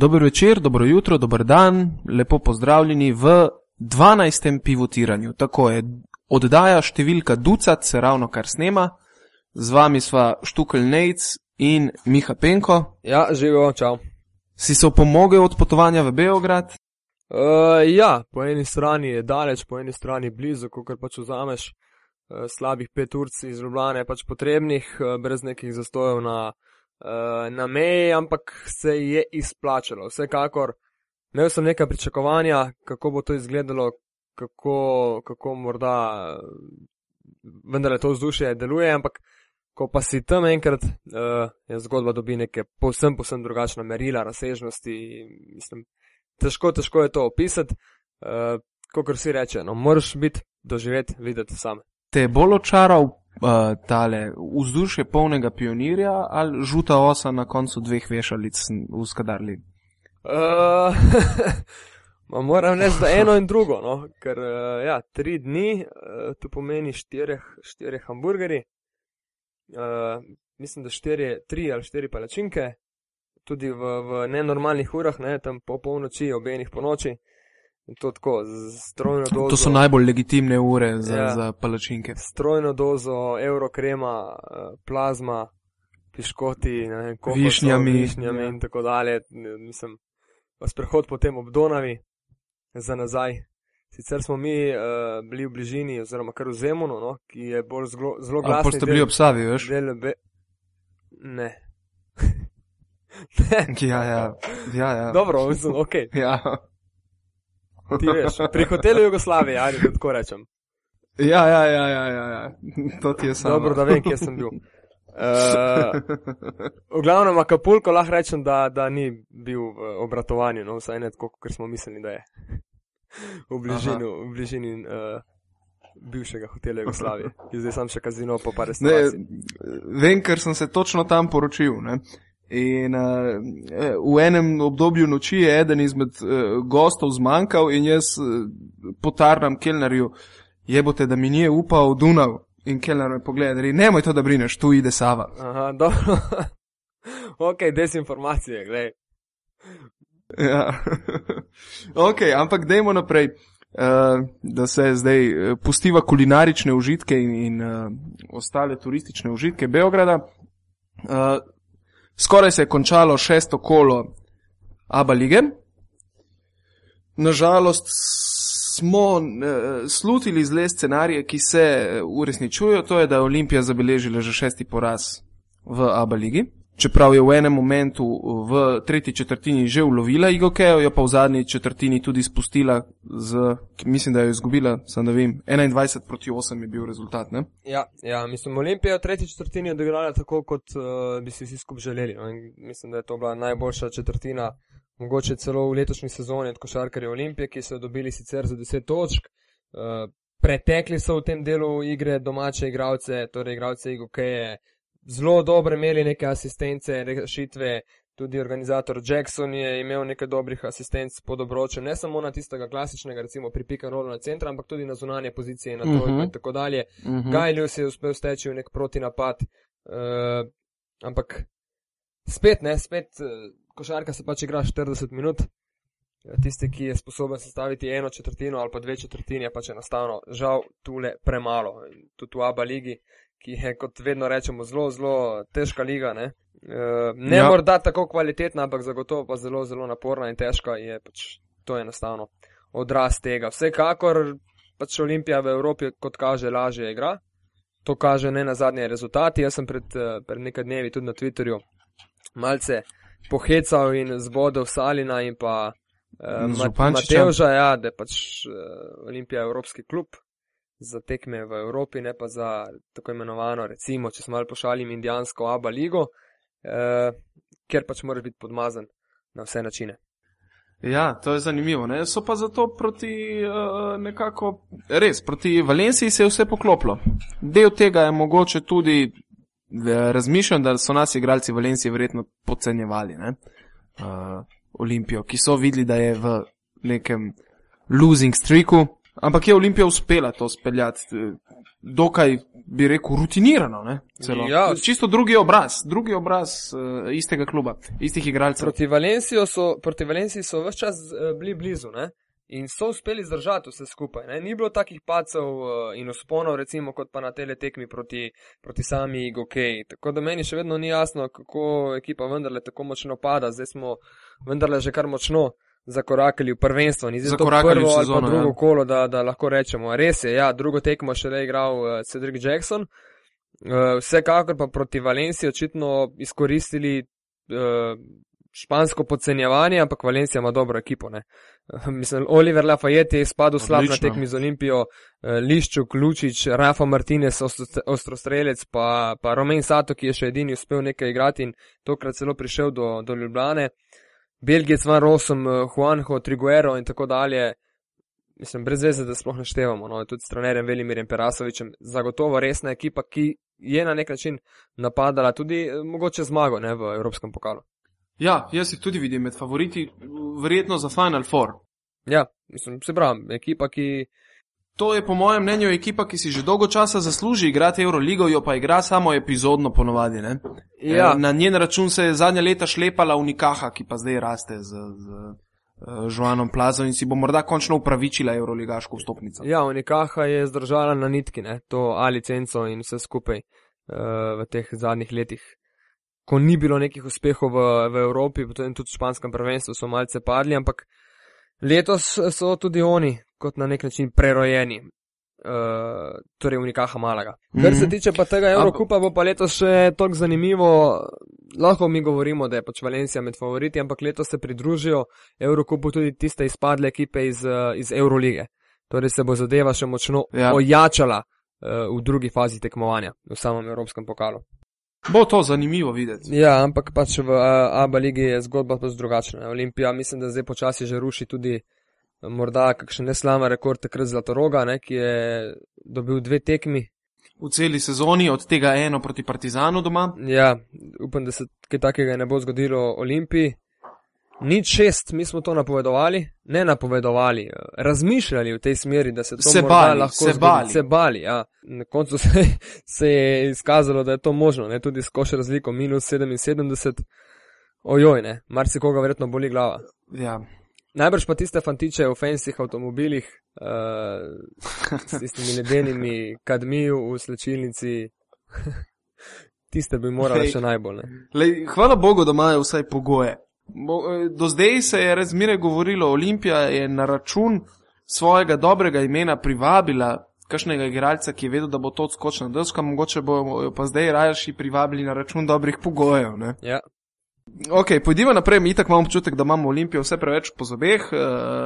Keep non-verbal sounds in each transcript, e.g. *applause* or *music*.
Dobro večer, dobro jutro, dober dan, lepo pozdravljeni v 12. pivotiranju. Tako je, oddaja številka Ducat se ravno kar snema, z vami sva Štukl Nejc in Miha Penko. Ja, živijo, čau. Si se opomogel od potovanja v Beograd? Uh, ja, po eni strani je daleč, po eni strani blizu, ko kar pač vzameš uh, slabih pet ur iz Ljubljana, je pač potrebnih, uh, brez nekih zastojev na, uh, na meji, ampak se je izplačalo. Vsekakor, imel sem nekaj pričakovanja, kako bo to izgledalo, kako, kako morda vendar to vzdušje deluje, ampak ko pa si tam enkrat, uh, je zgodba dobi neke povsem, povsem drugačna merila, razsežnosti. Mislim, težko, težko je to opisati, uh, kot si reče. No, moraš biti doživeti, videti sam. Te je bolj očaral uh, tale vzdušje polnega pionirja ali žuta osa na koncu dveh vešalic v Skadarli? *laughs* Uh, moram reči, da eno in drugo, no? ker uh, ja, tri dni, uh, to pomeni štirih, štirih hamburgerji, uh, mislim, da štiri, tri ali štiri palačinke, tudi v, v nenormalnih urah, ne, tam po polnoči, obenih po noči. To, tako, dozo, to so najbolj legitimne ure za, ja, za palačinke. Strojno dozo, eurokrema, eh, plazma, piškoti, kokos, višnjami. višnjami ja. in tako dalje. Mislim, sprehod potem ob Donavi za nazaj. Sicer smo mi uh, bili v bližini, oziroma kar v Zemunu, no, ki je bolj zelo glasen. Ampak ste bili ob Savi, veš? *laughs* Ne, ja, ja, ja, ja. Dobro, mislim, ok. Ja. Ti veš, pri hotelu Jugoslavije, ali tako rečem. Ja, ja, ja, ja, ja, ja. to ti je samo. Dobro, da vem, kje sem bil. Uh, v glavnem, Akapulko lahko rečem, da, da ni bil v obratovanju, no, vsaj ne tako, kot smo mislili, da je. v bližini, v bližini uh, bivšega hotela Jugoslavije, ki zdaj sam še kazino po par stvari. Vem, ker sem se točno tam poročil. Ne? In uh, v enem obdobju noči je eden izmed uh, gostov zmanjkal in jaz uh, potarnam Kelnerju, jebote, da mi nije upal Dunav. In Kelner me pogleda, da ne moj to, da brineš, tu ide Sava. Aha, *laughs* dobro. ok, desinformacije, gledaj. Ja. *laughs* ok, ampak dajmo naprej, uh, da se zdaj pustiva kulinarične užitke in, in uh, ostale turistične užitke Beograda. Uh, Skoraj se je končalo šesto kolo Abu lige. Nažalost smo eh, slutili zle scenarije, ki se eh, uresničujejo, to je, da je Olimpija zabeležila že šesti poraz v Abu ligi čeprav je v enem momentu v tretji četrtini že ulovila Igokejo, jo pa v zadnji četrtini tudi spustila, z, mislim, da jo je izgubila, sem da vem, 21 proti 8 je bil rezultat. Ne? Ja, ja, mislim, Olimpija v tretji četrtini je odigrala tako, kot uh, bi si vsi skupaj želeli. No? Mislim, da je to bila najboljša četrtina, mogoče celo v letošnji sezoni od košarkarja Olimpije, ki so dobili sicer za 10 točk. Uh, Pretekli so v tem delu igre domače igralce, torej igralce Igokeje, zelo dobre imeli neke asistence, rešitve. Tudi organizator Jackson je imel nekaj dobrih asistenc pod obročem, ne samo na tistega klasičnega, recimo pri Pikanolu na centru, ampak tudi na zunanje pozicije na trojku uh -huh. in tako dalje. Uh -huh. Gajlju se je uspel steči v nek protinapad, uh, ampak spet ne, spet uh, košarka se pač igra 40 minut. Tisti, ki je sposoben sestaviti eno četrtino ali pa dve četrtine, je pač enostavno žal tule premalo. Tudi v Abu Leigi ki je, kot vedno rečemo, zelo, zelo težka liga. Ne, uh, ne ja. morda tako kvalitetna, ampak zagotovo pa zelo, zelo naporna in težka je pač to enostavno odraz tega. Vsekakor pač Olimpija v Evropi, kot kaže, lažje igra. To kaže ne na zadnje rezultati. Jaz sem pred, uh, pred nekaj dnevi tudi na Twitterju malce pohecal in zbodel Salina in pa uh, Matevža, ja, da je pač uh, Olimpija evropski klub za tekme v Evropi, ne pa za tako imenovano, recimo, če smo malo pošalim, indijansko Abu ligo, eh, ker pač moraš biti podmazan na vse načine. Ja, to je zanimivo. Ne? So pa zato proti uh, nekako, res, proti Valenciji se je vse poklopilo. Del tega je mogoče tudi razmišljati, da so nas igralci Valencije verjetno podcenjevali. Uh, Olimpijo, ki so videli, da je v nekem losing streaku, Ampak je Olimpija uspela to speljati, dokaj bi rekel, rutinirano. Ne, celo. Ja. Čisto drugi obraz, drugi obraz uh, istega kluba, istih igralcev. Proti Valenciji so, proti Valenciji so vse čas eh, bili blizu ne? in so uspeli zdržati vse skupaj. Ne? Ni bilo takih pacev eh, in usponov, recimo, kot pa na tele tekmi proti, proti sami Gokej. Tako da meni še vedno ni jasno, kako ekipa vendarle tako močno pada. Zdaj smo vendarle že kar močno zakorakali v prvenstvo. Ni zdaj to Zakorakali v prvo ali sezono, pa drugo ja. kolo, da, da lahko rečemo. Res je, ja, drugo tekmo še le igral uh, Cedric Jackson. Uh, vsekakor pa proti Valenciji očitno izkoristili uh, špansko podcenjevanje, ampak Valencija ima dobro ekipo. Ne? Uh, mislim, Oliver Lafayette je spadel slab na tekmi z Olimpijo, uh, Liščuk, Lučič, Rafa Martinez, ostro- ostrostrelec, pa, pa Romain Sato, ki je še edini uspel nekaj igrati in tokrat celo prišel do, do Ljubljane. Belgijec Van Rossum, eh, Juanjo, Triguero in tako dalje. Mislim, brez veze, da sploh naštevamo, no, tudi s trenerjem Velimirjem Perasovičem, zagotovo resna ekipa, ki je na nek način napadala tudi eh, mogoče zmago ne, v Evropskem pokalu. Ja, jaz jih tudi vidim med favoriti, verjetno za Final Four. Ja, mislim, se pravi, ekipa, ki. To je po mojem mnenju ekipa, ki si že dolgo časa zasluži igrati Euroligo, jo pa igra samo epizodno ponovadi. Ne? Ja. Eh, Na njen račun se je zadnja leta šlepala Unikaha, ki pa zdaj raste z, z uh, Žuanom Plazo in si bo morda končno upravičila Euroligaško vstopnico. Ja, Unikaha je zdržala na nitki, ne, to A licenco in vse skupaj uh, v teh zadnjih letih. Ko ni bilo nekih uspehov v, v Evropi, potem tudi v španskem prvenstvu so malce padli, ampak letos so tudi oni kot na nek način prerojeni. Uh, torej, Unikaha Malaga. Kar se tiče pa tega Evrokupa, bo pa letos še toliko zanimivo. Lahko mi govorimo, da je pač Valencija med favoriti, ampak letos se pridružijo Evrokupu tudi tiste izpadle ekipe iz, eh, iz Eurolige. Torej se bo zadeva še močno Ja. ja. ojačala uh, v drugi fazi tekmovanja, v samem Evropskem pokalu. Bo to zanimivo videti. Ja, ampak pač v uh, ABA ligi je zgodba pač drugačna. Olimpija mislim, da zdaj počasi že ruši tudi eh, morda kakšen neslama rekord takrat Zlatoroga, ne, ki je dobil dve tekmi. V celi sezoni, od tega eno proti Partizanu doma. Ja, upam, da se kaj takega ne bo zgodilo Olimpiji. Nič šest, mi smo to napovedovali, ne napovedovali, eh, razmišljali v tej smeri, da se to Se bali, lahko se zgodi. bali. Se bali, ja. Na koncu *laughs* se, se je izkazalo, da je to možno, ne tudi skoš razliko minus 77. Ojoj, ne, marsikoga verjetno boli glava. Ja. Najbrž pa tiste fantiče v fensih avtomobilih, uh, s tistimi ledenimi kadmiju v slčilnici, *laughs* tiste bi morali Hej. še najbolj. Ne. Lej, hvala Bogu, da imajo vsaj pogoje. Bo, eh, do zdaj se je razmere govorilo, Olimpija je na račun svojega dobrega imena privabila kakšnega igralca, ki je vedel, da bo to odskočna deska, mogoče bojo jo pa zdaj raje privabili na račun dobrih pogojev. Ne? Ja. Ok, pojdiva naprej, mi tako imamo občutek, da imamo Olimpijo vse preveč po zobeh, eh,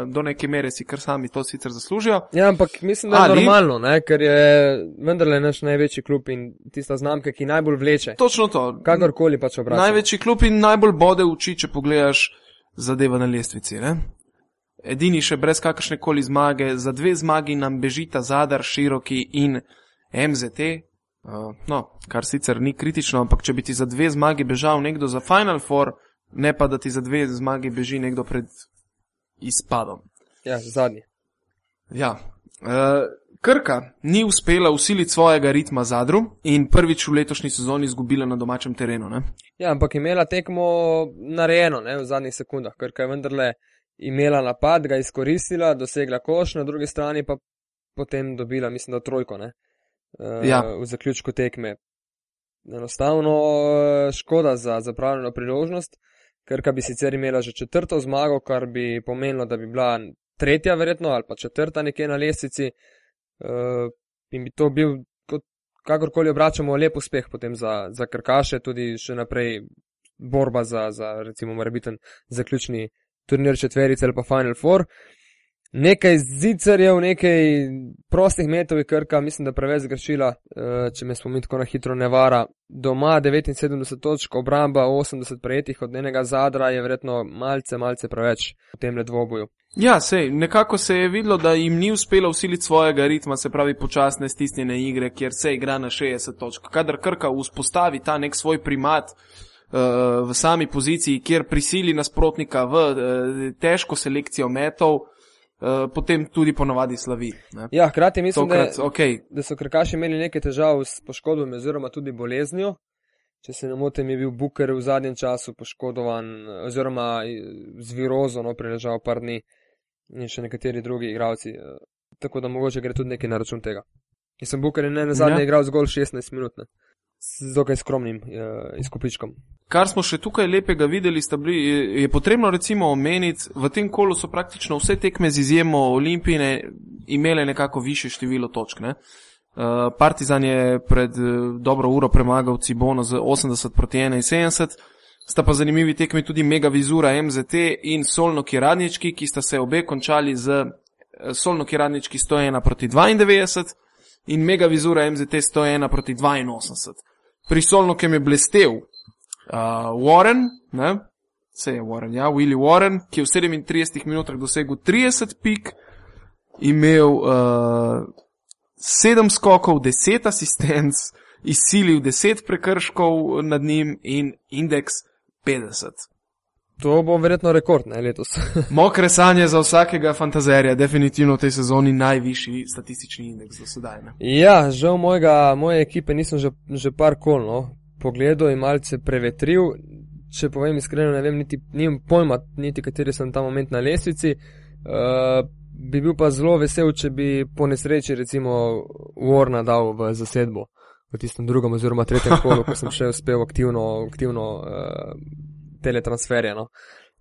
do neke mere si kar sami to sicer zaslužijo. ja, ampak mislim, da je Ali? normalno, ne, ker je vendarle naš največji klub in tista znamka, ki najbolj vleče. Točno to. Kakorkoli pač obrača. Največji klub in najbolj bode v oči, če pogledaš zadeva na lestvici. Ne? Edini še brez kakršne koli zmage, za dve zmagi nam bežita Zadar, Široki in MZT. Uh, no, kar sicer ni kritično, ampak če bi ti za dve zmagi bežal nekdo za Final Four, ne pa da ti za dve zmagi beži nekdo pred izpadom. Ja, zadnji. Ja. Uh, Krka ni uspela usiliti svojega ritma Zadru in prvič v letošnji sezoni izgubila na domačem terenu. Ne? Ja, ampak imela tekmo narejeno ne, v zadnjih sekundah, ker je vendarle imela napad, ga izkoristila, dosegla koš, na drugi strani pa potem dobila, mislim, da trojko ne, uh, Ja. v zaključku tekme. Enostavno eh, škoda za zapravljeno priložnost, ker bi sicer imela že četrto zmago, kar bi pomenilo, da bi bila tretja verjetno ali pa četrta nekje na lestvici uh, in bi to bil, kot, kakorkoli obračamo, lep uspeh potem za, za krkaše, tudi še naprej borba za, za recimo morebiten zaključni turnir četverice ali pa Final Four. Nekaj zicerjev, nekaj prostih metov je krka, mislim, da preveč zgrešila, eh, če me spomin tako na hitro ne vara. Doma 79 točk, obramba 80 prejetih od enega zadra je verjetno malce, malce preveč v tem dvoboju. Ja, sej, nekako se je videlo, da jim ni uspelo usiliti svojega ritma, se pravi počasne stisnjene igre, kjer se igra na 60 točk. Kadar Krka vzpostavi ta nek svoj primat uh, v sami poziciji, kjer prisili nasprotnika v uh, težko selekcijo metov, uh, potem tudi ponavadi slavi. Ne. Ja, hkrati mislim, da, Tokrat, okay. da so krkaši imeli nekaj težav s poškodbami oziroma tudi boleznijo. Če se ne motim, je bil Buker v zadnjem času poškodovan oziroma z virozo, no, preležal par dni in še nekateri drugi igravci. eh, Tako da mogoče gre tudi nekaj na račun tega. Jaz sem Buker in ne na zadnje Ja. ja. igral zgolj 16 minut, ne. Z dokaj skromnim uh, izkupičkom. Kar smo še tukaj lepega videli, bili, je, potrebno recimo omeniti, v tem kolu so praktično vse tekme z izjemo Olimpijine imele nekako više število točk. Ne? Uh, Partizan je pred uh, dobro uro premagal Cibono z 80 proti 71, sta pa zanimivi tekmi tudi Mega Vizura MZT in Solno Kiradnički, ki sta se obe končali z Solno Kiradnički 101 proti 92 in Mega Vizura MZT 101 proti 82. Pri Solnokem je blestev uh, Warren, ne? se je Warren, ja, Willy Warren, ki je v 37 minutah dosegel 30 pik, imel uh, 7 skokov, 10 asistenc, izsilil 10 prekrškov nad njim in indeks 50. To bo verjetno rekord ne, letos. *laughs* Mokre sanje za vsakega fantazerja, definitivno v tej sezoni najvišji statistični indeks do sedaj. Ne? ja, žal mojega, moje ekipe nisem že, že par kol no, pogledal in malce prevetril. Če povem iskreno, ne vem, niti nimam pojma, niti kateri sem ta moment na lesvici. Uh, bi bil pa zelo vesel, če bi po nesreči recimo Warna dal v zasedbo v tistem drugem oziroma tretjem kolu, ko sem še uspel aktivno, aktivno uh, teletransferje, no,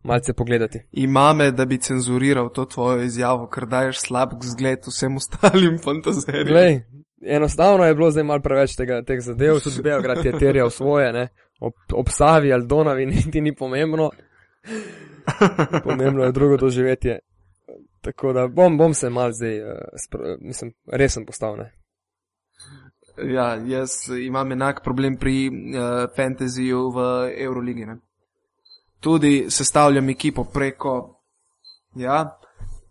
malce pogledati. Imame, da bi cenzuriral to tvojo izjavo, ker daješ slab zgled vsem ostalim *laughs* fantazerjem. Glej, enostavno je bilo zdaj mal preveč tega, teh zadev, tudi Beograd je terjal svoje, ne, ob, ob Savi ali Donavi *laughs* niti ni pomembno. *laughs* Pomembno je drugo doživetje. Tako da bom, bom se mal zdaj, uh, spro, mislim, resen postal, ne. Ja, jaz imam enak problem pri uh, fantasyju v Euroligi. Ne? Tudi sestavljam ekipo preko, ja,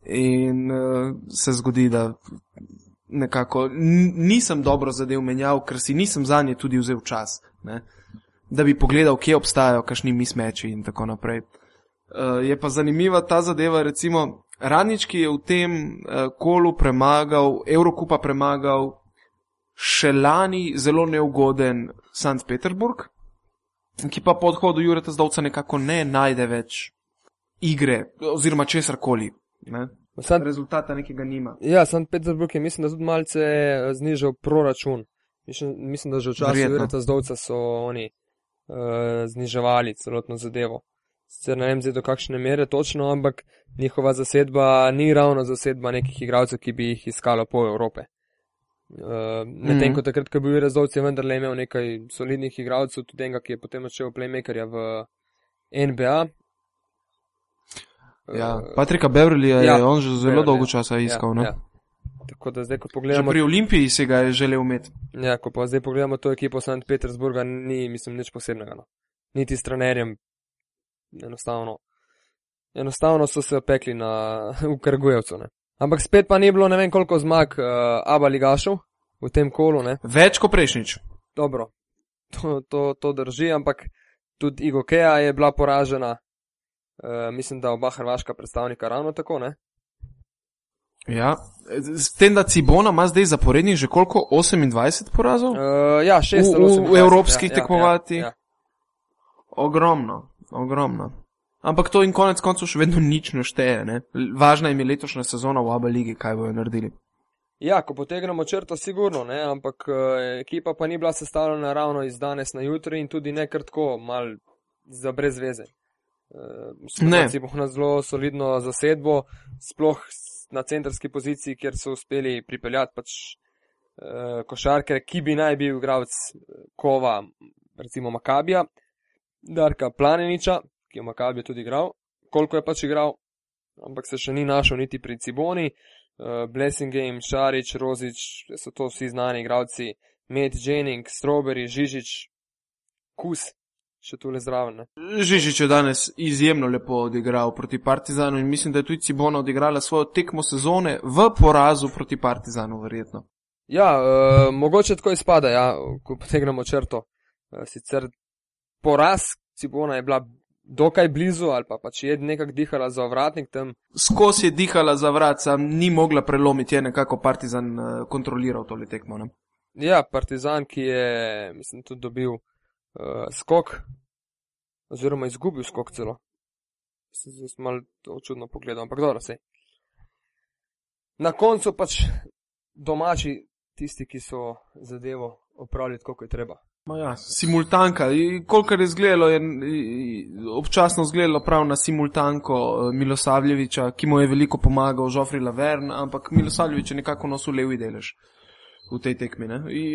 in uh, se zgodi, da nekako nisem dobro zadev menjal, ker si nisem za nje tudi vzel čas, ne? da bi pogledal, kje obstajajo kakšni mismeči in tako naprej. Uh, je pa zanimiva ta zadeva, recimo, Radnički je v tem uh, kolu premagal, Evrokupa premagal še lani zelo neugoden Sankt Peterburg, ki pa po odhodu Jureta Zdovca nekako ne najde več igre oziroma česar koli. San, Rezultata nekega nima. ja, St. Petersburg je mislim, da tudi malce eh, znižal proračun. Mislim, mislim da že v času. Jureta Zdovca so oni uh, zniževali celotno zadevo. Sicer ne vem zdaj do kakšne mere točno, ampak njihova zasedba ni ravno zasedba nekih igralcev, ki bi jih iskalo po Evrope. Uh, Medtem Mhm. ko takrat, ko je bil Rezdovc, je vendarle imel nekaj solidnih igralcev, tudi enega, ki je potem odšel playmakerja v NBA. Ja, Eh, Patrika Beverlija je ja, on že zelo Beverlija. dolgo časa iskal. Ja, ja. Tako da zdaj, ko Že pogledamo, pri Olimpiji si ga je želel imeti. ja, ko pa zdaj pogledamo to ekipo St. Petersburga, ni, mislim, nič posebnega. No. Niti s trenerjem, enostavno. Enostavno so se opekli na *laughs* v Krgujevcu. Ne. Ampak spet pa ni bilo ne vem koliko zmag uh, Aba Ligašov v tem kolu. Ne. Več kot prejšnjič. Dobro, *laughs* to, to, to drži, ampak tudi Igokeja je bila poražena. Uh, mislim, da oba hrvaška predstavnika ravno tako, ne? Ja. S tem, da Cibona ima zdaj zaporednih že koliko? 28 porazov? Uh, ja, šest V- ali v- v evropskih ja, ja, tekmovati. Ja, ja. Ogromno, ogromno. Ampak to in konec koncev še vedno nič ne šteje. Ne? Važna jim je letošnja sezona v Abu Leigi, kaj bojo naredili. Ja, ko potegnemo črto, sigurno, ne? ampak uh, ekipa pa ni bila sestavljena ravno iz danes na jutri in tudi ne kar tako, mal za brez veze. Ne. Si bomo na zelo solidno zasedbo, sploh na centrski poziciji, kjer so uspeli pripeljati pač uh, košarke, ki bi naj bil igralec eh, kova, recimo Makabija, Darka Planeniča, ki je v Makabiju tudi igral, koliko je pač igral, ampak se še ni našel niti pri Ciboni. Uh, Blessing Game, Šarič, Rozič, so to vsi znani igralci, Med, Jennings, Strawberry, Žižič, Kus, še tule zraven. Ne? Žižič je danes izjemno lepo odigral proti Partizanu in mislim, da je tudi Cibona odigrala svojo tekmo sezone v porazu proti Partizanu, verjetno. Ja, uh, mogoče tako izpada, ja, ko potegnemo črto. Uh, sicer poraz Cibona je bila dokaj blizu ali pa pač je nekako dihala za vratnik tam. Skozi je dihala za vrat, sam ni mogla prelomiti, je nekako Partizan uh, kontroliral tole tekmo. Ne? Ja, Partizan, ki je, mislim, tudi dobil uh, skok, oziroma izgubil skok celo. Se zdaj malo čudno pogledam, ampak dobro se. Na koncu pač domači, tisti, ki so zadevo opravili tako, kot je treba. Ja, simultanka. Kolikor je izgledalo, je občasno izgledalo prav na simultanko eh, Milosavljeviča, ki mu je veliko pomagal, Žofri Lavern, ampak Milosavljevič je nekako nosil levi delež v tej tekmi.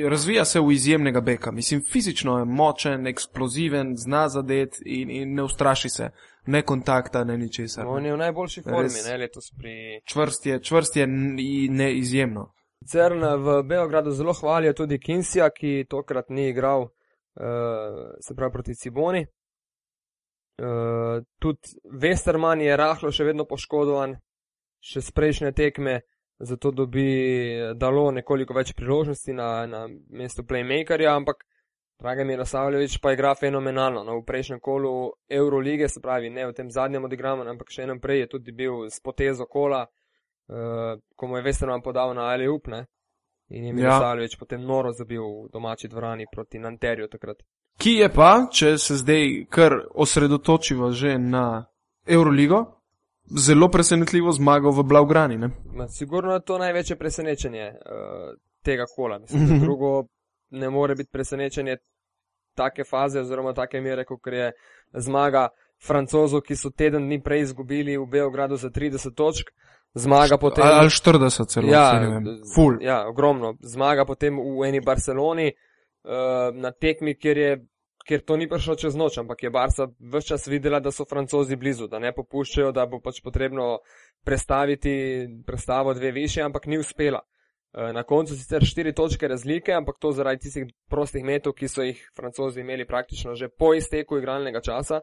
Razvija se v izjemnega beka. Mislim, fizično je močen, eksploziven, zna zadet in, in ne ustraši se, ne kontakta, ne ničesar. On je v najboljši formi, ne letos pri. Čvrst je, čvrst je ne izjemno. CERN v Beogradu zelo hvalijo tudi Kinsija, ki tokrat ni igral, uh, se pravi proti Ciboni. Uh, tudi Westerman je rahlo še vedno poškodovan, še z prejšnje tekme, zato dobi dalo nekoliko več priložnosti na, na mestu playmakerja, ampak Dragomir Savljevič pa igra fenomenalno. No, v prejšnjem kolu Eurolige, se pravi ne v tem zadnjem odigramu, ampak še enem prej je tudi bil s potezo kola, uh, ko mu je Westerman podal na Ali Upne in je Milosavljevič ja. potem noro zabil v domači dvorani proti Nanterju takrat. Ki je pa, če se zdaj kar osredotočiva že na Euroligo, zelo presenetljivo zmagal v Blaugrani. Ma, sigurno je to največje presenečenje uh, tega kola. Mislim, mm -hmm. Drugo ne more biti presenečenje take faze oziroma take mere, kot je zmaga francozov, ki so teden dni prej izgubili v Beogradu za 30 točk. Zmaga potem. Ali 40 celo. Ja, Full. Ja, ogromno. Zmaga potem v eni Barceloni uh, na tekmi, kjer, je, kjer to ni prišlo čez noč, ampak je Barca vse čas videla, da so francozi blizu, da ne popuščajo, da bo pač potrebno prestaviti predstavo dve više, ampak ni uspela. Uh, na koncu sicer štiri točke razlike, ampak to zaradi tistih prostih metov, ki so jih francozi imeli praktično že po izteku igralnega časa.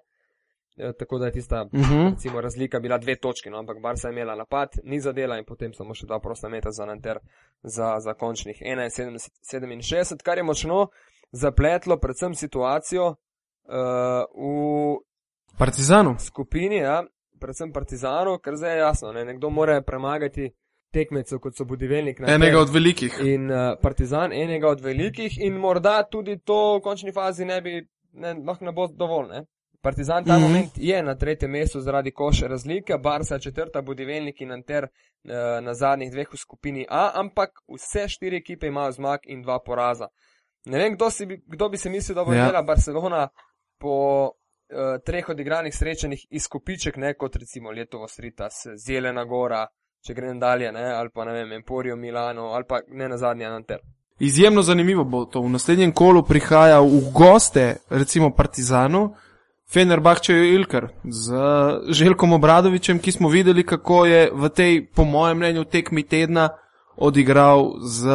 Ja, tako da je tista uh mhm. -huh. recimo, razlika bila dve točki, no, ampak Barca je imela napad, ni zadela in potem samo še dva prosta meta za Nanter za, za končnih 71, kar je močno zapletlo predvsem situacijo uh, v Partizanu. skupini, ja, predvsem Partizanu, ker zdaj je jasno, ne, nekdo mora premagati tekmecev, kot so Budivelnik. Enega od velikih. In uh, Partizan, enega od velikih in morda tudi to v končni fazi ne bi, ne, lahko ne bo dovolj. Ne. Partizan ta mm -hmm. moment je na tretjem mestu zaradi koša razlike, Barca četrta, Budivelnik in Anter uh, na zadnjih dveh v skupini A, ampak vse štiri ekipe imajo zmag in dva poraza. Ne vem, kdo, si, kdo bi se mislil, da bo ja. imela Barcelona po uh, treh odigranih srečanjih izkupiček, ne kot recimo Letovo Sritas, Zelena Gora, če grem dalje, ne, ali pa ne vem, Emporijo Milano, ali pa ne na zadnji Anter. Izjemno zanimivo bo to. V naslednjem kolu prihaja v goste, recimo Partizanu. Fenerbahče je Ilker z Željkom Obradovičem, ki smo videli, kako je v tej, po mojem mnenju, tekmi tedna odigral z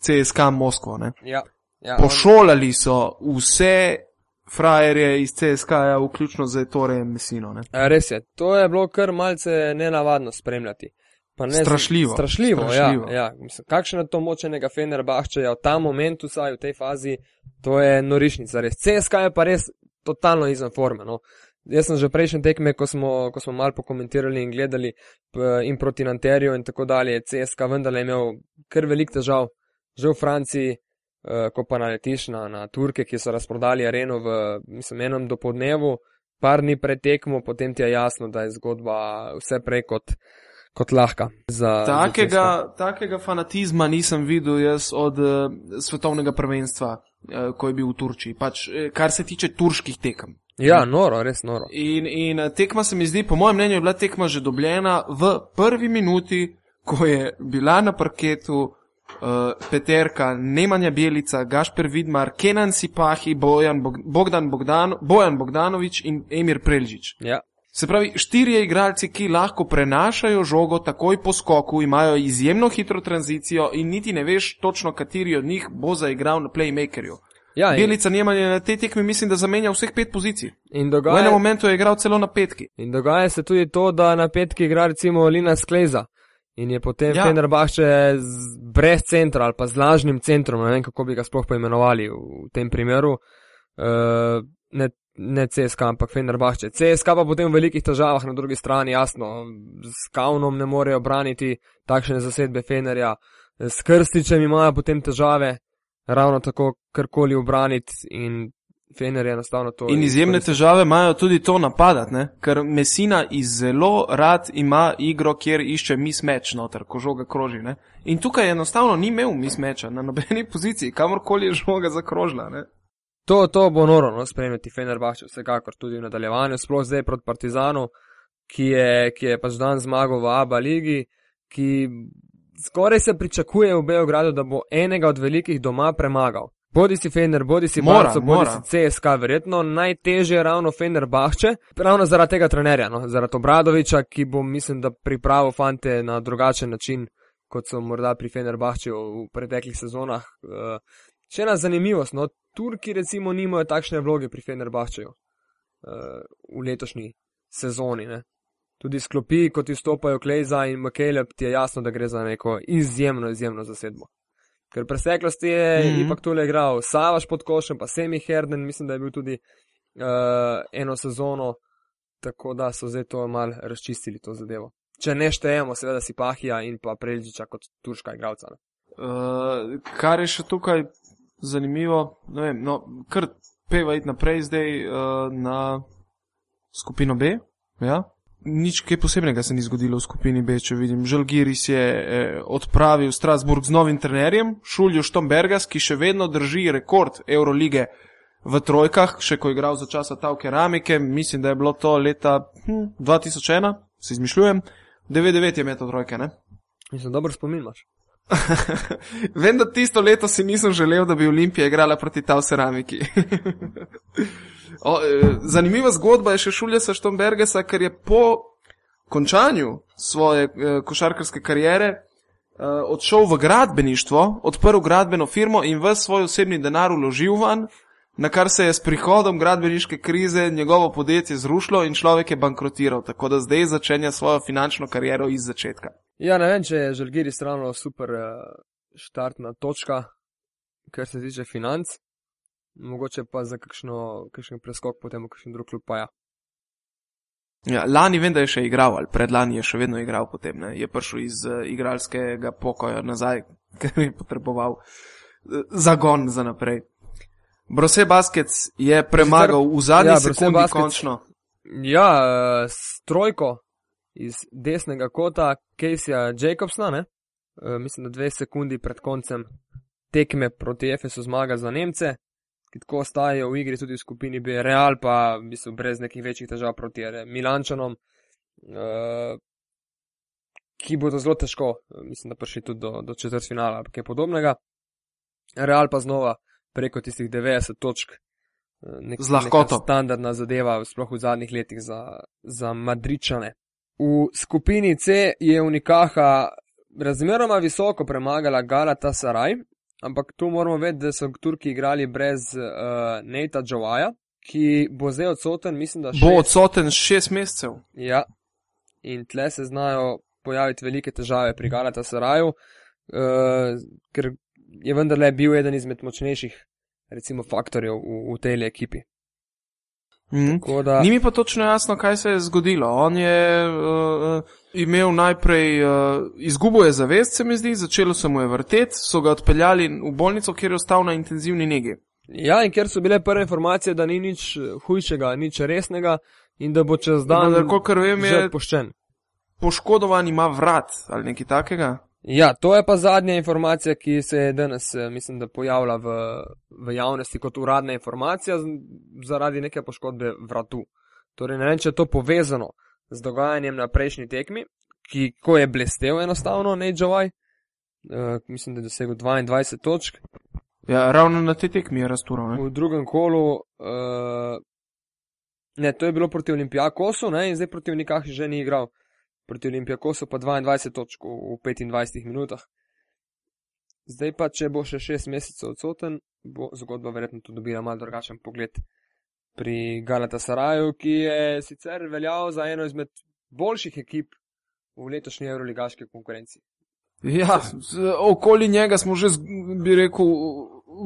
CSK Moskvo. Ja, ja, Pošolali so vse frajerje iz CSK, -ja, vključno z Torejem Mesino. Ne? Res je, to je bilo kar malce nenavadno spremljati. Ne, strašljivo. Strašljivo, strašljivo. Ja, ja. Kakšno je to močenega Fenerbahčeja v tem momentu, vsaj v tej fazi, to je norišnica. Res. CSK je pa res totalno izven forme. No. Jaz sem že prejšnje tekme, ko smo, ko smo malo pokomentirali in gledali in proti Nanterju in tako dalje, CSK vendarle imel kar velik težav, že v Franciji, eh, ko pa naletiš na, na Turke, ki so razprodali areno v, mislim, enem do podnevu, par dni pred tekmo, potem ti je jasno, da je zgodba vse prej kot. Kot lahka. Za, takega, za takega fanatizma nisem videl jaz od uh, svetovnega prvenstva, ko je bil v Turčiji, pač, eh, kar se tiče turških tekem. Ja, noro, res noro. In, in eh, tekma se mi zdi, po mojem mnenju, je bila tekma že dobljena v prvi minuti, ko je bila na parketu uh, Peterka, Nemanja Bjelica, Gašper Vidmar, Kenan Sipahi, Bojan, Bogdan Bogdan, Bojan Bogdanovič in Emir Prelžič. Ja. Se pravi, štirje igralci, ki lahko prenašajo žogo takoj po skoku, imajo izjemno hitro tranzicijo in niti ne veš točno, kateri od njih bo zaigral na playmakerju. Ja, Belica Nemanja na tej tekmi mislim, da zamenja vseh pet pozicij. Dogaja, v enem momentu je igral celo na petki. In dogaja se tudi to, da na petki igra recimo Lina Skleza. In je potem ja. Fenerbahče brez centra ali pa z lažnim centrom, ne vem kako bi ga sploh poimenovali v tem primeru. Uh, ne, ne CSK, ampak Fenerbahče. CSK pa potem v velikih težavah na drugi strani, jasno, s Kaunom ne morejo braniti takšne zasedbe Fenerja, s Krstičem imajo potem težave, ravno tako karkoli obraniti in Fener je enostavno to. In izjemne izkoristil. težave imajo tudi to napadati, ne? ker Mesina zelo rad ima igro, kjer išče mismeč noter, ko žoga kroži. Ne? In tukaj enostavno ni imel mismeča na nobeni poziciji, kamorkoli je žoga zakrožila. Ne? To, to bo noro no, spremljati Fenerbahče, vsekakor tudi v nadaljevanju, sploh zdaj proti Partizanu, ki je, ki je pač dan zmagal v Abu Leigi, ki skoraj se pričakuje v Beogradu, da bo enega od velikih doma premagal. Bodi si Fener, bodi si Mora, Barco, bodi mora. si CSK, verjetno najtežje je ravno Fener Bahče, ravno zaradi tega trenerja, no, zaradi Obradoviča, ki bo, mislim, da pripravil fante na drugačen način, kot so morda pri Fener Bahče v preteklih sezonah. Eh, Še ena zanimivost, no, Turki recimo nimajo takšne vloge pri Fenerbahčeju uh, v letošnji sezoni. Ne. Tudi sklopi, kot izstopajo Klejza in McCaleb, ti je jasno, da gre za neko izjemno, izjemno zasedbo. Ker preteklosti je mm. -hmm. ipak tole igral Savaš pod košem, pa Semi Herden, mislim, da je bil tudi uh, eno sezono, tako da so zdaj to mal razčistili to zadevo. Če ne štejemo, seveda si Pahija in pa Prelžiča kot turška igralca. ne. Uh, kar je še tukaj zanimivo, ne vem, no, kar peva iti naprej zdaj uh, na skupino B. Ja? Nič kaj posebnega se ni zgodilo v skupini B, če vidim. Žalgiris je eh, odpravil Strasburg z novim trenerjem, Šuljo Štombergas, ki še vedno drži rekord Eurolige v trojkah, še ko je igral za časa Tav keramike, mislim, da je bilo to leta hm, 2001, se izmišljujem, 99 je metal trojke, ne? Mislim, dober spomin imaš. *laughs* Vem, da tisto leto si nisem želel, da bi Olimpija igrala proti Tav Ceramiki. *laughs* o, eh, zanimiva zgodba je še Šuljesa Štombergesa, ker je po končanju svoje eh, košarkarske kariere eh, odšel v gradbeništvo, odprl gradbeno firmo in v svoj osebni denar uložil van, na kar se je s prihodom gradbeniške krize njegovo podjetje zrušilo in človek je bankrotiral, tako da zdaj začenja svojo finančno kariero iz začetka. Ja, ne vem, če je Žalgiri strano super uh, štartna točka, kar se tiče financ, mogoče pa za kakšno, kakšen preskok potem v kakšen drug klub pa ja. Ja, lani vem, da je še igral, ali predlani je še vedno igral, potem ne. je prišel iz uh, igralskega pokoja nazaj, *laughs* ker je potreboval uh, zagon za naprej. Brose Baskets je premagal v zadnji ja, sekundi Baskets- končno. Ja, s trojko iz desnega kota Caseyja Jacobsna, ne? Uh, mislim, da dve sekundi pred koncem tekme proti Efesu zmaga za Nemce, ki tako ostajajo v igri tudi v skupini B, Real pa v bistvu brez nekih večjih težav proti Milančanom, uh, ki bodo zelo težko, eh, mislim, da prišli tudi do, do četrt finala ali kaj podobnega. Real pa znova preko tistih 90 točk. eh, Nek, Z lahkoto. Standardna zadeva, sploh v zadnjih letih za, za Madričane. V skupini C je Unikaha razmeroma visoko premagala Galata Saraj, ampak tu moramo vedeti, da so Turki igrali brez uh, Neita Džovaja, ki bo zdaj odsoten, mislim, da Bo šest. odsoten šest mesecev. Ja, in tle se znajo pojaviti velike težave pri Galata Saraju, uh, ker je vendarle bil eden izmed močnejših, recimo, faktorjev v, v tej ekipi. Tako da, Ni mi pa točno jasno, kaj se je zgodilo. On je uh, imel najprej, uh, izgubo je zavest, se mi zdi, začelo se mu je vrteti, so ga odpeljali v bolnico, kjer je ostal na intenzivni negi. ja, in ker so bile prve informacije, da ni nič eh, hujšega, nič resnega in da bo čez dan Vendar, kolikor vem, je poškodovan, ima vrat ali nekaj takega. Ja, to je pa zadnja informacija, ki se je danes, eh, mislim, da pojavila v, v javnosti kot uradna informacija zaradi neke poškodbe vratu. Torej, ne vem, če je to povezano z dogajanjem na prejšnji tekmi, ki, ko je blestev enostavno, ne Jovaj, uh, mislim, da je dosegel 22 točk, Ja, ravno na tej tekmi je raztural. Ne? v drugem kolu, uh, ne, to je bilo proti Olimpijakosu, ne, in zdaj proti Unikah že ni igral. Proti Olimpijakosu pa 22 točk v, v 25 minutah. Zdaj pa, če bo še 6 mesecev odsoten, bo zgodba verjetno tudi dobila malo drugačen pogled pri Galatasaraju, ki je sicer veljal za eno izmed boljših ekip v letošnji euroligaški konkurenci. Ja, okoli njega smo že, bi rekel,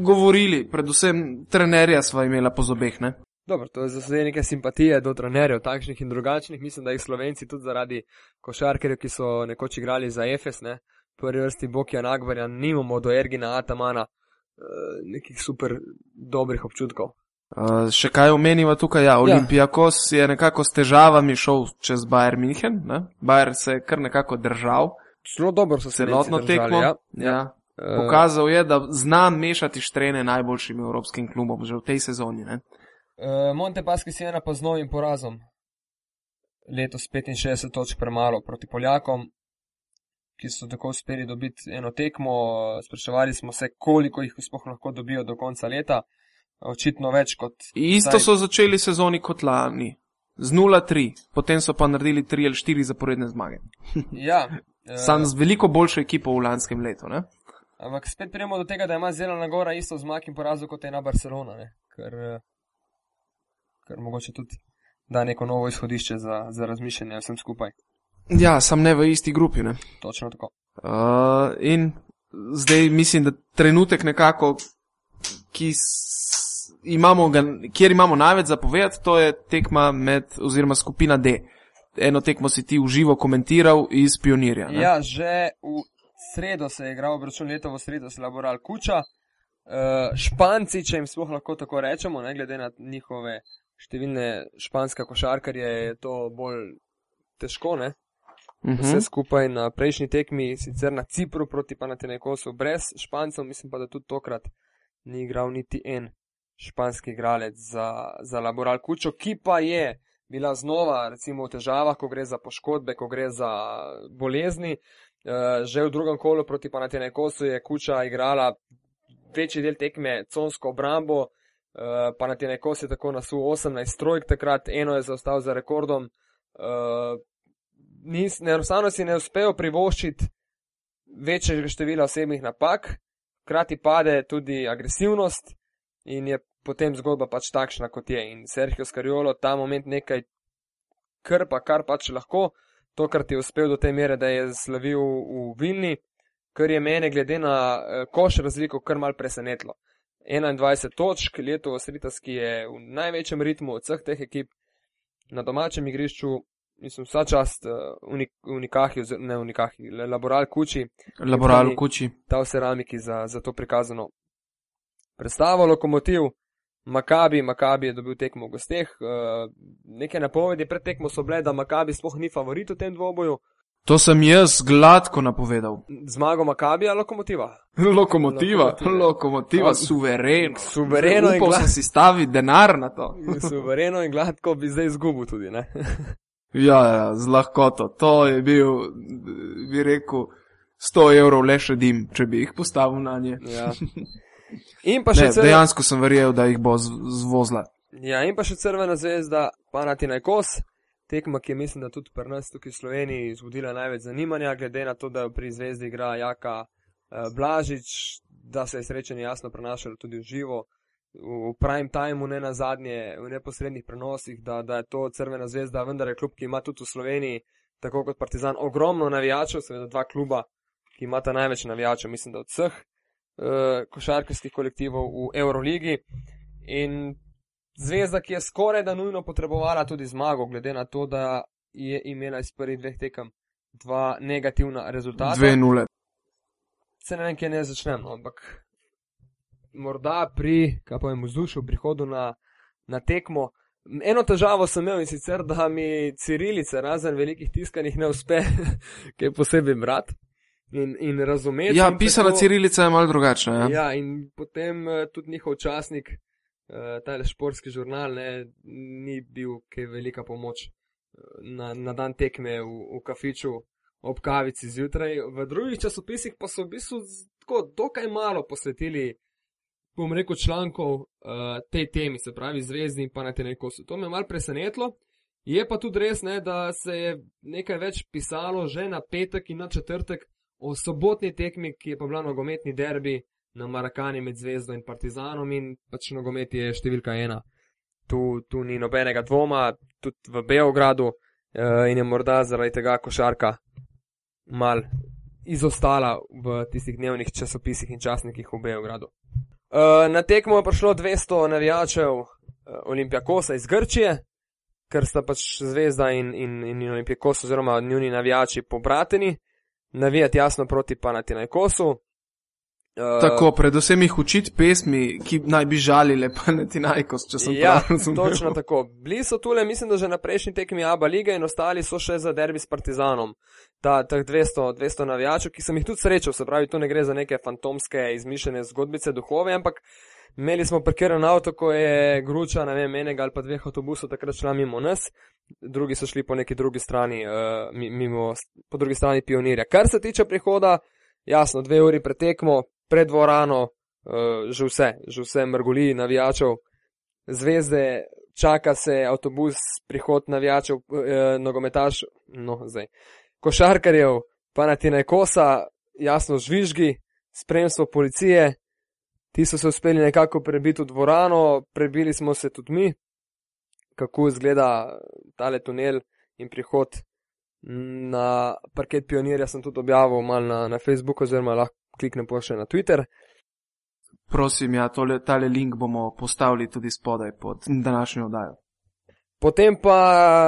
govorili, predvsem trenerja sva imela po zobeh. Ne? Dobro, to je za zdaj neke simpatije do trenerjev, takšnih in drugačnih. Mislim, da jih Slovenci tudi zaradi košarkarjev, ki so nekoč igrali za EFS, ne, prvi vrsti Bokija Nagbarja, nimamo do Ergina Atamana uh, nekih super dobrih občutkov. Uh, še kaj omenimo tukaj? Ja, Olimpijakos ja. je nekako s težavami šel čez Bayern München. Ne? Bayern se je kar nekako držal. Zelo dobro so se celotno tekmo. Ja. Ja. Uh, Pokazal je, da zna mešati štrene najboljšim evropskim klubom že v tej sezoni. Ne? Uh, Monte Paschi si ena pa z novim porazom. Letos 65 točk premalo proti Poljakom, ki so tako uspeli dobiti eno tekmo. Spraševali smo se, koliko jih sploh lahko dobijo do konca leta. Očitno več kot. Isto so začeli sezoni kot lani. Z 0-3, potem so pa naredili 3 ali 4 zaporedne zmage. *laughs* ja. Sam z veliko boljšo ekipo v lanskem letu. Ne? Ampak spet prijemo do tega, da ima Zelena Gora isto zmag in porazov kot ena Barcelona. Ne? Ker kar mogoče tudi da neko novo izhodišče za, za razmišljanje vsem skupaj. Ja, sem ne v isti grupi. Ne? Točno tako. Uh, in zdaj mislim, da trenutek nekako, imamo ga, kjer imamo največ zapovedati, to je tekma med, oziroma skupina D. Eno tekmo si ti uživo komentiral iz pionirja. Ne? Ja, že v sredo se je igral obračun leto, v sredo je laboral Kuča. Uh, španci, če jim sploh lahko tako rečemo, ne glede na njihove številne španske košarkarje, je to bolj težko. Ne? Mhm. Vse skupaj na prejšnji tekmi, sicer na Cipru proti Panatenekosu, brez špancev, mislim pa, da tudi tokrat ni igral niti en španski igralec za, za Laboral Kučo, ki pa je bila znova recimo v težavah, ko gre za poškodbe, ko gre za bolezni. Uh, že v drugem kolu proti Panatenekosu je Kuča igrala večji del tekme consko obrambo, Eh, pa na te neko si tako nasul 18 trojk, takrat eno je zaostal za rekordom. Uh, Enostavno si ne uspejo privoščiti večjega števila osebnih napak, hkrati pade tudi agresivnost in je potem zgodba pač takšna, kot je. In Sergio Skariolo ta moment nekaj krpa, kar pač lahko, to, kar ti je uspel do te mere, da je slavil v Vilni, kar je mene glede na uh, koš razliko kar mal presenetilo. 21 točk, leto Sritaski je v največjem ritmu od vseh teh ekip na domačem igrišču. Mislim, vsa čast uh, unik, unikahi, ne unikahi, laboral kuči. Laboral kuči. Ta v ceramiki za, za to prikazano predstavo, lokomotiv, Makabi, Makabi je dobil tekmo v gosteh. Uh, neke napovedi pred tekmo so bile, da Makabi sploh ni favorit v tem dvoboju. To sem jaz gladko napovedal. Zmago Makabija, lokomotiva. Lokomotiva, lokomotiva, lokomotiva suvereno. Suvereno in gladko. si stavi denar na to. *laughs* suvereno in gladko bi zdaj izgubil tudi, ne? *laughs* ja, ja, z lahkoto. To je bil, bi rekel, 100 evrov le še dim, če bi jih postavil na nje. ja. *laughs* In pa še ne, crvena... Dejansko sem verjel, da jih bo zvozla. Ja, in pa še crvena zvezda, Panatina Kos tekma, ki je mislim, da tudi pri nas tukaj v Sloveniji zbudila največ zanimanja, glede na to, da pri zvezdi igra Jaka eh, Blažič, da se je srečanje jasno prenašalo tudi v živo. V prime timeu, ne na zadnje, v neposrednih prenosih, da, da je to crvena zvezda, vendar je klub, ki ima tudi v Sloveniji, tako kot Partizan, ogromno navijačev, seveda dva kluba, ki imata največ navijačev, mislim, da od vseh uh, košarkarskih kolektivov v Euroligi. In zvezda, ki je skoraj da nujno potrebovala tudi zmago, glede na to, da je imela iz prvih dveh tekem dva negativna rezultata. Dve nule. Se ne vem, kje ne začnem, no, ampak morda pri, kaj pa jim vzdušju, prihodu na, na tekmo. Eno težavo sem imel in sicer, da mi cirilice, razen velikih tiskanih, ne uspe, *laughs* kaj posebej brat. In, in razumeti. Ja, pisana tako, cirilica je malo drugačna. Ja. ja, in potem uh, tudi njihov časnik, uh, ta športski žurnal ne, ni bil kaj velika pomoč uh, na, na dan tekme v, v kafiču ob kavici zjutraj. V drugih časopisih pa so v bistvu tako dokaj malo posvetili, bom rekel, člankov uh, tej temi, se pravi zvezdni in pa na te neko so. To me je mal presenetilo. Je pa tudi res, ne, da se je nekaj več pisalo že na petek in na četrtek o sobotni tekmi, ki je pa bila nogometni derbi, na Marakani med Zvezdo in Partizanom in pač nogomet je številka ena. Tu, tu ni nobenega dvoma, tudi v Beogradu uh, in je morda zaradi tega košarka mal izostala v tistih dnevnih časopisih in časnikih v Beogradu. Uh, na tekmo je prišlo 200 navijačev, Olimpija Kosa iz Grčije, ker sta pač zvezda in, in, in Olimpija Kosa oziroma njuni navijači pobrateni, navijati jasno proti Panatina Kosu. Uh, Tako, predvsem jih učiti pesmi, ki naj bi žalile, pa ne ti najkos, če sem ja, prav razumel. Točno tako. Bili so tule, mislim, da že na prejšnji tekmi Aba lige in ostali so še za derbi s Partizanom. Ta, teh 200, 200 navijačev, ki sem jih tudi srečal, se pravi, tu ne gre za neke fantomske izmišljene zgodbice duhove, ampak imeli smo parkiran avto, ko je gruča, ne vem, enega ali pa dveh avtobusov takrat šla mimo nas, drugi so šli po neki drugi strani, uh, mimo, po drugi strani pionirja. Kar se tiče prihoda, jasno, dve uri pretekmo, pred dvorano, uh, že vse, že vse mrgoli navijačev, zvezde, čaka se avtobus, prihod navijačev, uh, nogometaš, no zdaj, košarkarjev, pa na tine kosa, jasno žvižgi, spremstvo policije, ti so se uspeli nekako prebiti v dvorano, prebili smo se tudi mi, kako izgleda tale tunel in prihod. Na parket pionirja sem tudi objavil malo na, na Facebooku, oziroma lahko kliknem pa še na Twitter. Prosim, ja, tole, tale link bomo postavili tudi spodaj pod današnjo oddajo. Potem pa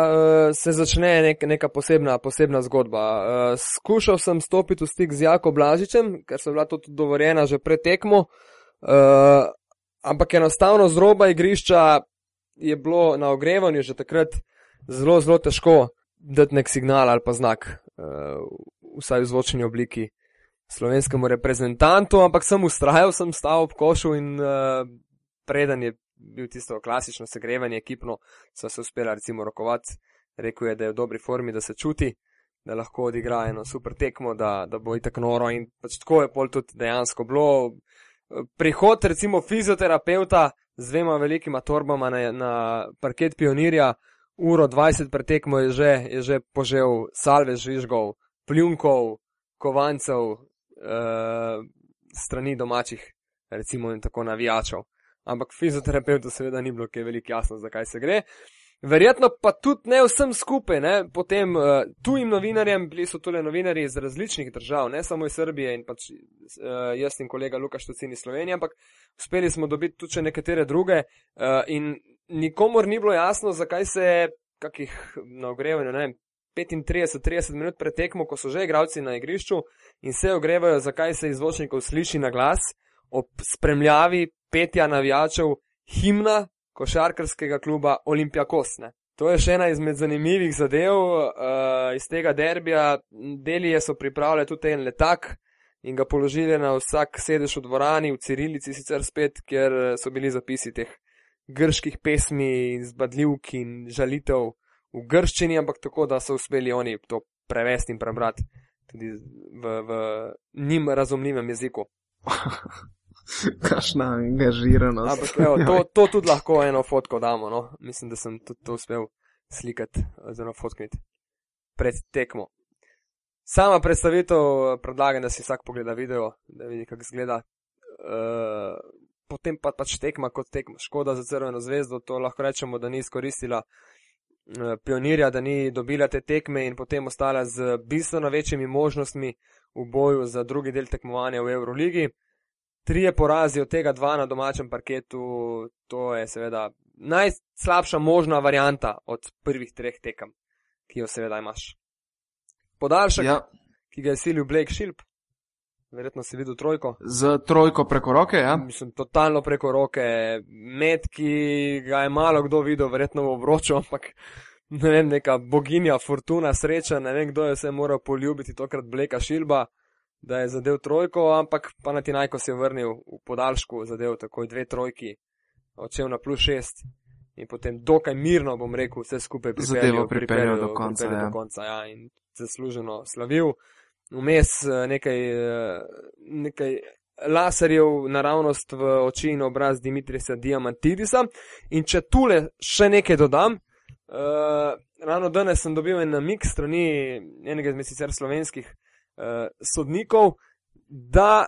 uh, se začne nek, neka posebna, posebna zgodba. Uh, skušal sem stopiti v stik z Jako Blažičem, ker sem bila tudi dovoljena že pred tekmo, uh, ampak enostavno z roba igrišča je bilo na ogrevanju že takrat zelo, zelo težko dati nek signal ali pa znak, uh, vsaj v zvočni obliki slovenskemu reprezentantu, ampak sem ustrajal, sem stal ob košu in uh, preden je bil tisto klasično segrevanje ekipno, so se uspeli recimo rokovati, rekel je, da je v dobri formi, da se čuti, da lahko odigra eno super tekmo, da, da bo itak noro in pač tako je pol tudi dejansko bilo. Prihod recimo fizioterapeuta z dvema velikima torbama na, na parket pionirja, uro 20 pretekmo je že, je že požel salve žvižgov, pljunkov, kovancev, uh, strani domačih, recimo in tako navijačev. Ampak fizioterapeutu seveda ni bilo kaj veliko jasno, zakaj se gre. Verjetno pa tudi ne vsem skupaj, ne? potem uh, tujim novinarjem, bili so tole novinari iz različnih držav, ne samo iz Srbije in pač uh, jaz in kolega Lukaš Tocini Slovenije, ampak uspeli smo dobiti tudi še nekatere druge uh, in nikomor ni bilo jasno, zakaj se kakih na ogrevanju, ne vem, 35-30 minut pred tekmo, ko so že igravci na igrišču in se ogrevajo, zakaj se izvočnikov sliši na glas ob spremljavi petja navijačev himna košarkarskega kluba Olimpija Kosne. To je še ena izmed zanimivih zadev uh, iz tega derbija. Delije so pripravljali tudi en letak in ga položili na vsak sedež v dvorani, v Cirilici sicer spet, kjer so bili zapisi teh grških pesmi, zbadljivk in žalitev v grščini, ampak tako, da so uspeli oni to prevesti in prebrati tudi v, v njim razumljivem jeziku. *laughs* Kašna angažiranost. Ampak, evo, to, to tudi lahko eno fotko damo, no? mislim, da sem tudi to uspel slikati oziroma fotkniti pred tekmo. Sama predstavitev predlagam, da si vsak pogleda video, da vidi, kako izgleda. Uh, potem pa pač tekma kot tekma. Škoda za crveno zvezdo, to lahko rečemo, da ni izkoristila pionirja, da ni dobila te tekme in potem ostala z bistveno večjimi možnostmi v boju za drugi del tekmovanja v Euroligi. Trije porazi, od tega dva na domačem parketu, to je seveda najslabša možna varijanta od prvih treh tekem, ki jo seveda imaš. Podaljšek, ja. ki ga je silil Blake Shilp, verjetno si videl trojko. Z trojko preko roke, ja? Mislim, totalno preko roke, med, ki ga je malo kdo videl, verjetno v obroču, ampak ne vem, neka boginja, fortuna, sreča, ne vem, kdo je se moral poljubiti, tokrat Bleka Šilba, da je zadev trojko, ampak pa na ti naj, ko se je vrnil v podaljšku, zadev takoj dve trojki, odšel na plus šest. In potem dokaj mirno, bom rekel, vse skupaj pripeljal, pripeljal do konca. Pripeljal ja. do konca ja, in zasluženo slavil. Vmes eh, nekaj, eh, nekaj laserjev naravnost v oči in obraz Dimitrisa Diamantidisa. In če tule še nekaj dodam, Uh, ravno danes sem dobil en namik strani enega izmed sicer slovenskih uh, sodnikov, da,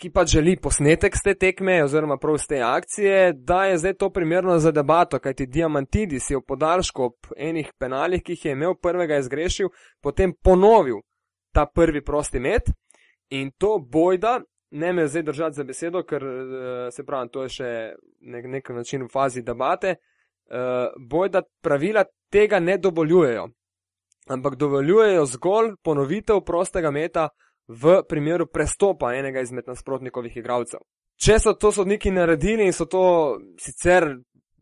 ki pa želi posnetek z te tekme oziroma prav z te akcije, da je zdaj to primerno za debato, kajti Diamantidis je v podaljšku ob enih penalih, ki jih je imel prvega izgrešil, potem ponovil ta prvi prosti met in to bojda ne me zdaj držati za besedo, ker se pravi, to je še nek, nek način v fazi debate. Boj, da pravila tega ne dovoljujejo, ampak dovoljujejo zgolj ponovitev prostega meta v primeru prestopa enega izmed nasprotnikovih igralcev. Če so to sodniki naredili in so to sicer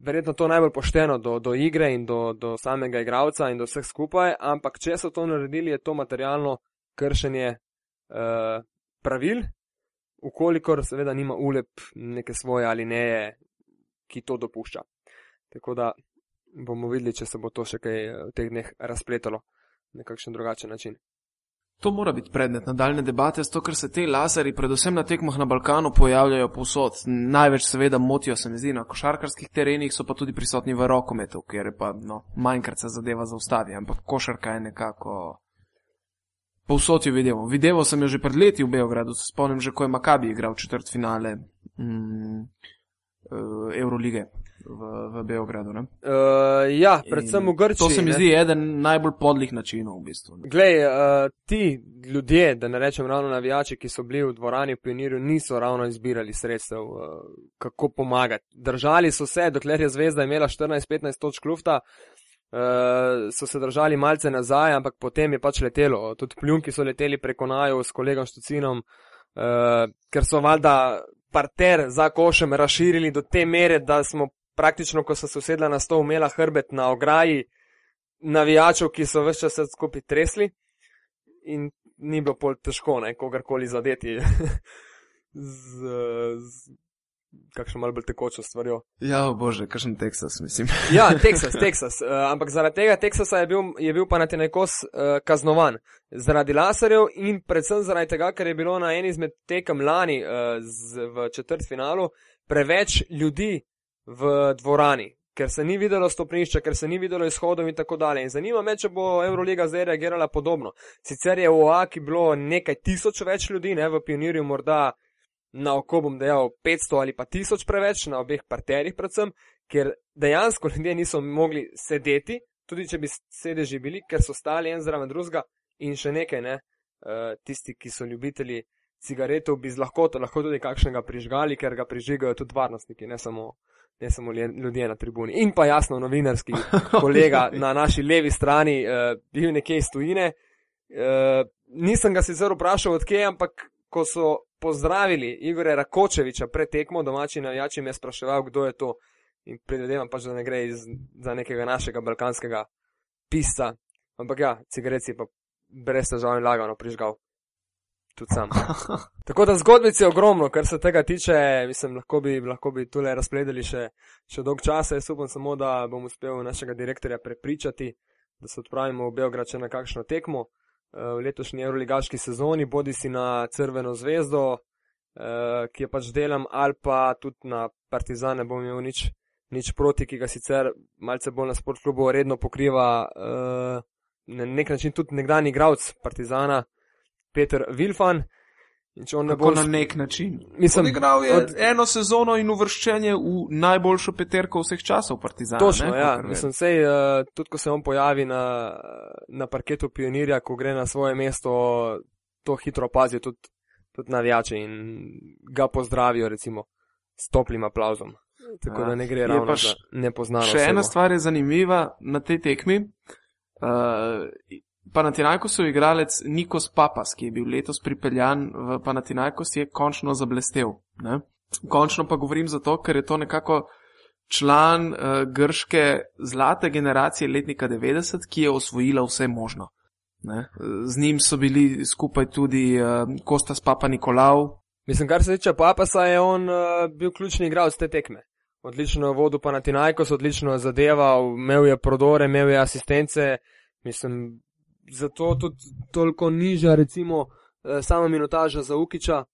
verjetno to najbolj pošteno do, do igre in do, do samega igralca in do vseh skupaj, ampak če so to naredili, je to materialno kršenje uh, pravil, ukolikor seveda nima ulep neke svoje ali ne, ki to dopušča. Tako da bomo videli, če se bo to še kaj v teh dneh razpletalo na kakšen drugačen način. To mora biti predmet nadaljne debate, zato ker se te laseri, predvsem na tekmah na Balkanu, pojavljajo povsod. Največ seveda motijo se mi zdi na košarkarskih terenih, so pa tudi prisotni v rokometu, kjer je pa no, manjkrat se zadeva zaustavi, ampak košarka je nekako. Povsod jo vidimo. Videval sem jo že pred leti v Beogradu, se spomnim že, ko je Makabi igral četrt finale mm, Eurolige v, v Beogradu. Uh, ja, predvsem v Grčiji. To se mi ne? zdi eden najbolj podlih načinov v bistvu. Glej, uh, ti ljudje, da ne rečem ravno navijači, ki so bili v dvorani v Pionirju, niso ravno izbirali sredstev, uh, kako pomagati. Držali so se, dokler je zvezda imela 14-15 točk lufta. Uh, so se držali malce nazaj, ampak potem je pač letelo. Tudi pljunki so leteli preko naju s kolegom Štucinom, uh, ker so valjda parter za košem razširili do te mere, da smo praktično, ko so se usedla na stol, imela hrbet na ograji navijačev, ki so vse čas skupaj tresli in ni bilo pol težko, ne, kogarkoli zadeti *laughs* z, z kakšno malo bolj tekočo stvarjo. Ja, bože, kakšen Teksas, mislim. *laughs* ja, *laughs* Teksas, Teksas. Uh, ampak zaradi tega Teksasa je bil, je bil pa na tenekos uh, kaznovan. Zaradi laserjev in predvsem zaradi tega, ker je bilo na eni izmed tekem lani uh, z, v četrt finalu preveč ljudi v dvorani, ker se ni videlo stopnišča, ker se ni videlo izhodov in tako dalje. In zanima me, če bo Euroliga zdaj reagirala podobno. Sicer je v OAK bilo nekaj tisoč več ljudi, ne v Pionirju morda na oko bom dejal 500 ali pa 1000 preveč, na obeh parterjih predvsem, ker dejansko *laughs* ljudje niso mogli sedeti, tudi če bi sedeži bili, ker so stali en zraven drugega in še nekaj, ne, uh, tisti, ki so ljubitelji cigaretov, bi z lahkoto lahko tudi kakšnega prižgali, ker ga prižigajo tudi varnostniki, ne samo, ne samo ljudje na tribuni. In pa jasno, novinarski *laughs* kolega na naši levi strani, uh, bil nekje iz tujine. Uh, nisem ga sicer vprašal, odkje, ampak ko so pozdravili Igorja Rakočeviča pred tekmo, domači navijači me spraševal, kdo je to. In predvidevam pač, da ne gre iz, za nekega našega balkanskega pisca. Ampak ja, cigaret si pa brez težav in lagano prižgal. Tudi sam. *laughs* Tako da zgodbice je ogromno, kar se tega tiče, mislim, lahko bi, lahko bi tule razpledali še, še dolg časa. Jaz upam samo, da bom uspel našega direktorja prepričati, da se odpravimo v Beograd še na kakšno tekmo v letošnji Euroligaški sezoni, bodi si na Crveno zvezdo, ki je pač delam, ali pa tudi na Partizane, bom imel nič, nič proti, ki ga sicer malce bolj na sportklubu redno pokriva na nek način tudi nekdani igralec Partizana, Peter Vilfan. In če on ne bo na nek način. Mislim, igral je od... eno sezono in uvrščen je v najboljšo peterko vseh časov Partizana. Točno, ne, ja. Mislim, sej, uh, tudi ko se on pojavi na, na parketu pionirja, ko gre na svoje mesto, to hitro opazijo tudi, tudi navijači in ga pozdravijo, recimo, s toplim aplauzom. Tako ja. da ne gre ravno za nepoznano. Še osebo. ena stvar je zanimiva na tej tekmi. Uh, Panathinaikosov igralec Nikos Papas, ki je bil letos pripeljan v Panathinaikos, je končno zablestev. Ne? Končno pa govorim zato, ker je to nekako član uh, grške zlate generacije letnika 90, ki je osvojila vse možno. Ne? Z njim so bili skupaj tudi uh, Kostas Papa Nikolaou. Mislim, kar se tiče Papasa, je on uh, bil ključni igralec te tekme. Odlično je vodil Panathinaikos, odlično je zadeval, imel je prodore, imel je asistence. Mislim, zato tudi toliko nižja, recimo, sama minutaža za Ukiča,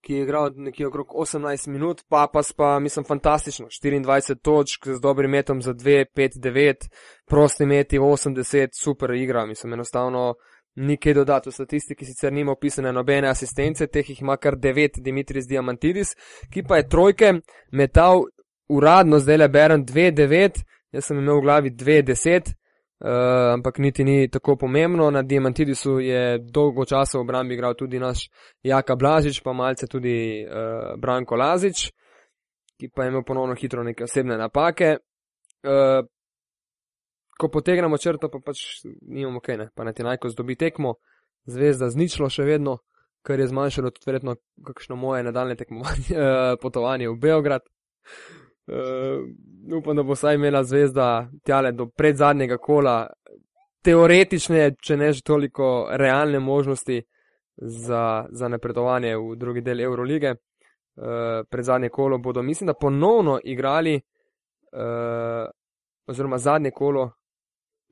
ki je igral nekje okrog 18 minut, pa pa pa, mislim, fantastično. 24 točk z dobrim metom za 2, 5, 9, prosti meti 80, super igra, mislim, enostavno. Nikaj dodati v statistiki, sicer nima opisane nobene asistence, teh ima kar 9 Dimitris Diamantidis, ki pa je trojke metal uradno, zdaj le berem 2-9, jaz sem imel v glavi 2-10, Uh, ampak niti ni tako pomembno. Na Diamantidisu je dolgo časa v obrambi igral tudi naš Jaka Blažič, pa malce tudi uh, Branko Lazič, ki pa je imel ponovno hitro neke osebne napake. Uh, ko potegnemo črto, pa pač nimamo kaj, ne? pa nati najko zdobi tekmo, zvezda zničlo še vedno, kar je zmanjšalo tudi verjetno kakšno moje nadaljne tekmovanje, uh, *laughs* potovanje v Beograd. Uh, upam, da bo vsaj imela zvezda tjale do predzadnjega kola teoretične, če ne že toliko realne možnosti za, za napredovanje v drugi del Eurolige. Uh, predzadnje kolo bodo, mislim, da ponovno igrali, uh, oziroma zadnje kolo,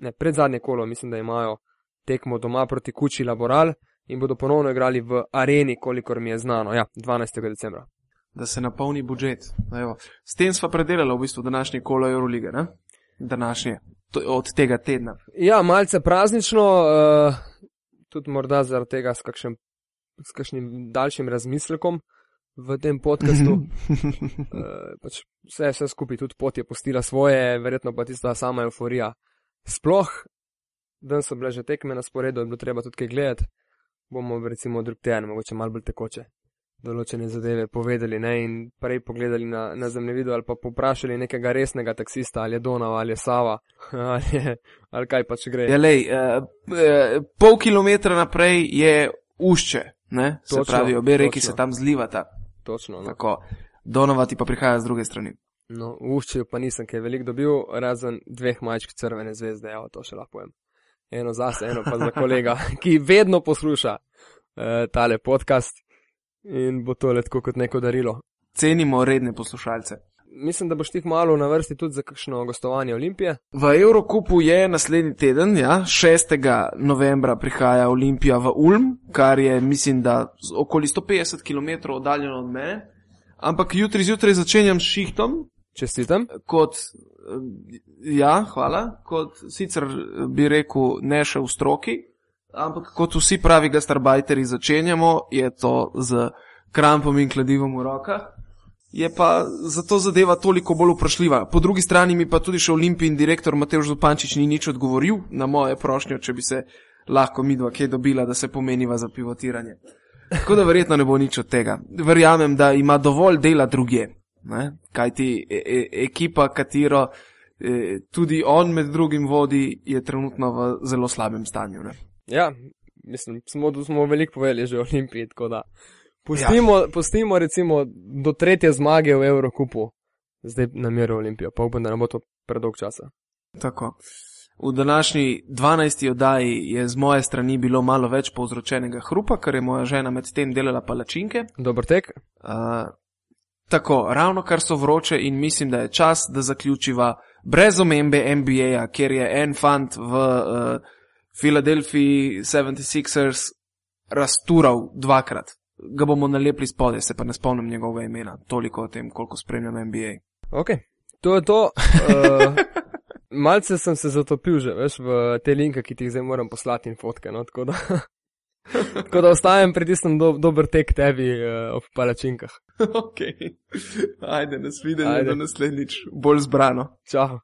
ne predzadnje kolo, mislim, da imajo tekmo doma proti Kuči Laboral in bodo ponovno igrali v areni, kolikor mi je znano, ja, 12. decembra da se napolni budžet. S tem smo predelali v bistvu današnje kolo Eurolige, ne? današnje, od tega tedna. Ja, malce praznično, uh, tudi morda zaradi tega s, kakšen, s kakšnim daljšim razmislekom v tem podkastu. uh, *laughs* pač vse, vse skupaj, tudi pot je postila svoje, verjetno pa tista sama euforija. Sploh, da so bile že tekme na sporedu, je bilo treba tudi kaj gledati, bomo recimo drug teden, mogoče malo bolj tekoče določene zadeve povedali ne, in prej pogledali na, na zemljevidu ali pa poprašali nekega resnega taksista, ali je Donava ali je Sava *laughs* ali, je, ali kaj pač gre. Ja, lej, uh, pol kilometra naprej je ušče, ne? se točno, pravi, obe reki točno. se tam zlivata. Točno. No. Tako, Donava ti pa prihaja z druge strani. No, v uščeju pa nisem kaj velik dobil, razen dveh majčk crvene zvezde, ja, to še lahko povem. Eno zase, eno pa za kolega, *laughs* ki vedno posluša uh, tale podcast in bo to letko kot neko darilo. Cenimo redne poslušalce. Mislim, da boš ti malo na vrsti tudi za kakšno gostovanje Olimpije. V Evrokupu je naslednji teden, ja, 6. novembra prihaja Olimpija v Ulm, kar je, mislim, da okoli 150 km oddaljeno od mene. Ampak jutri zjutraj začenjam s šihtom. Čestitam. Kot, eh, ja, hvala. Kot sicer bi rekel, ne še v stroki, ampak kot vsi pravi gastarbajteri začenjamo, je to z krampom in kladivom v rokah. Je pa zato zadeva toliko bolj vprašljiva. Po drugi strani mi pa tudi še olimpijski direktor Mateoš Zupančič ni nič odgovoril na moje prošnje, če bi se lahko midva kaj dobila, da se pomeniva za pivotiranje. Tako da verjetno ne bo nič od tega. Verjamem, da ima dovolj dela druge. Kaj ti e e ekipa, katero e tudi on med drugim vodi, je trenutno v zelo slabem stanju. Ne? Ja, mislim, smo, smo veliko povedali že o Olimpiji, tako da pustimo, ja. pustimo recimo do tretje zmage v Evrokupu, zdaj na miru Olimpijo, pa upam, da ne bo to predolg časa. Tako. V današnji 12. oddaji je z moje strani bilo malo več povzročenega hrupa, ker je moja žena med tem delala palačinke. Dober tek. Uh, tako, ravno kar so vroče in mislim, da je čas, da zaključiva brez omembe NBA, ker je en fant v uh, Philadelphia 76ers raztural dvakrat. Ga bomo nalepili spode, se pa ne spomnim njegove imena, toliko o tem, koliko spremljam NBA. Ok, to je to. Uh, *laughs* malce sem se zatopil že, veš, v te linke, ki ti jih zdaj moram poslati in fotke, no, tako da. *laughs* Tako da ostajam pri tistem do, dober tek tebi uh, ob palačinkah. *laughs* Ok, ajde, nas vidimo, da naslednjič bolj zbrano. Čau.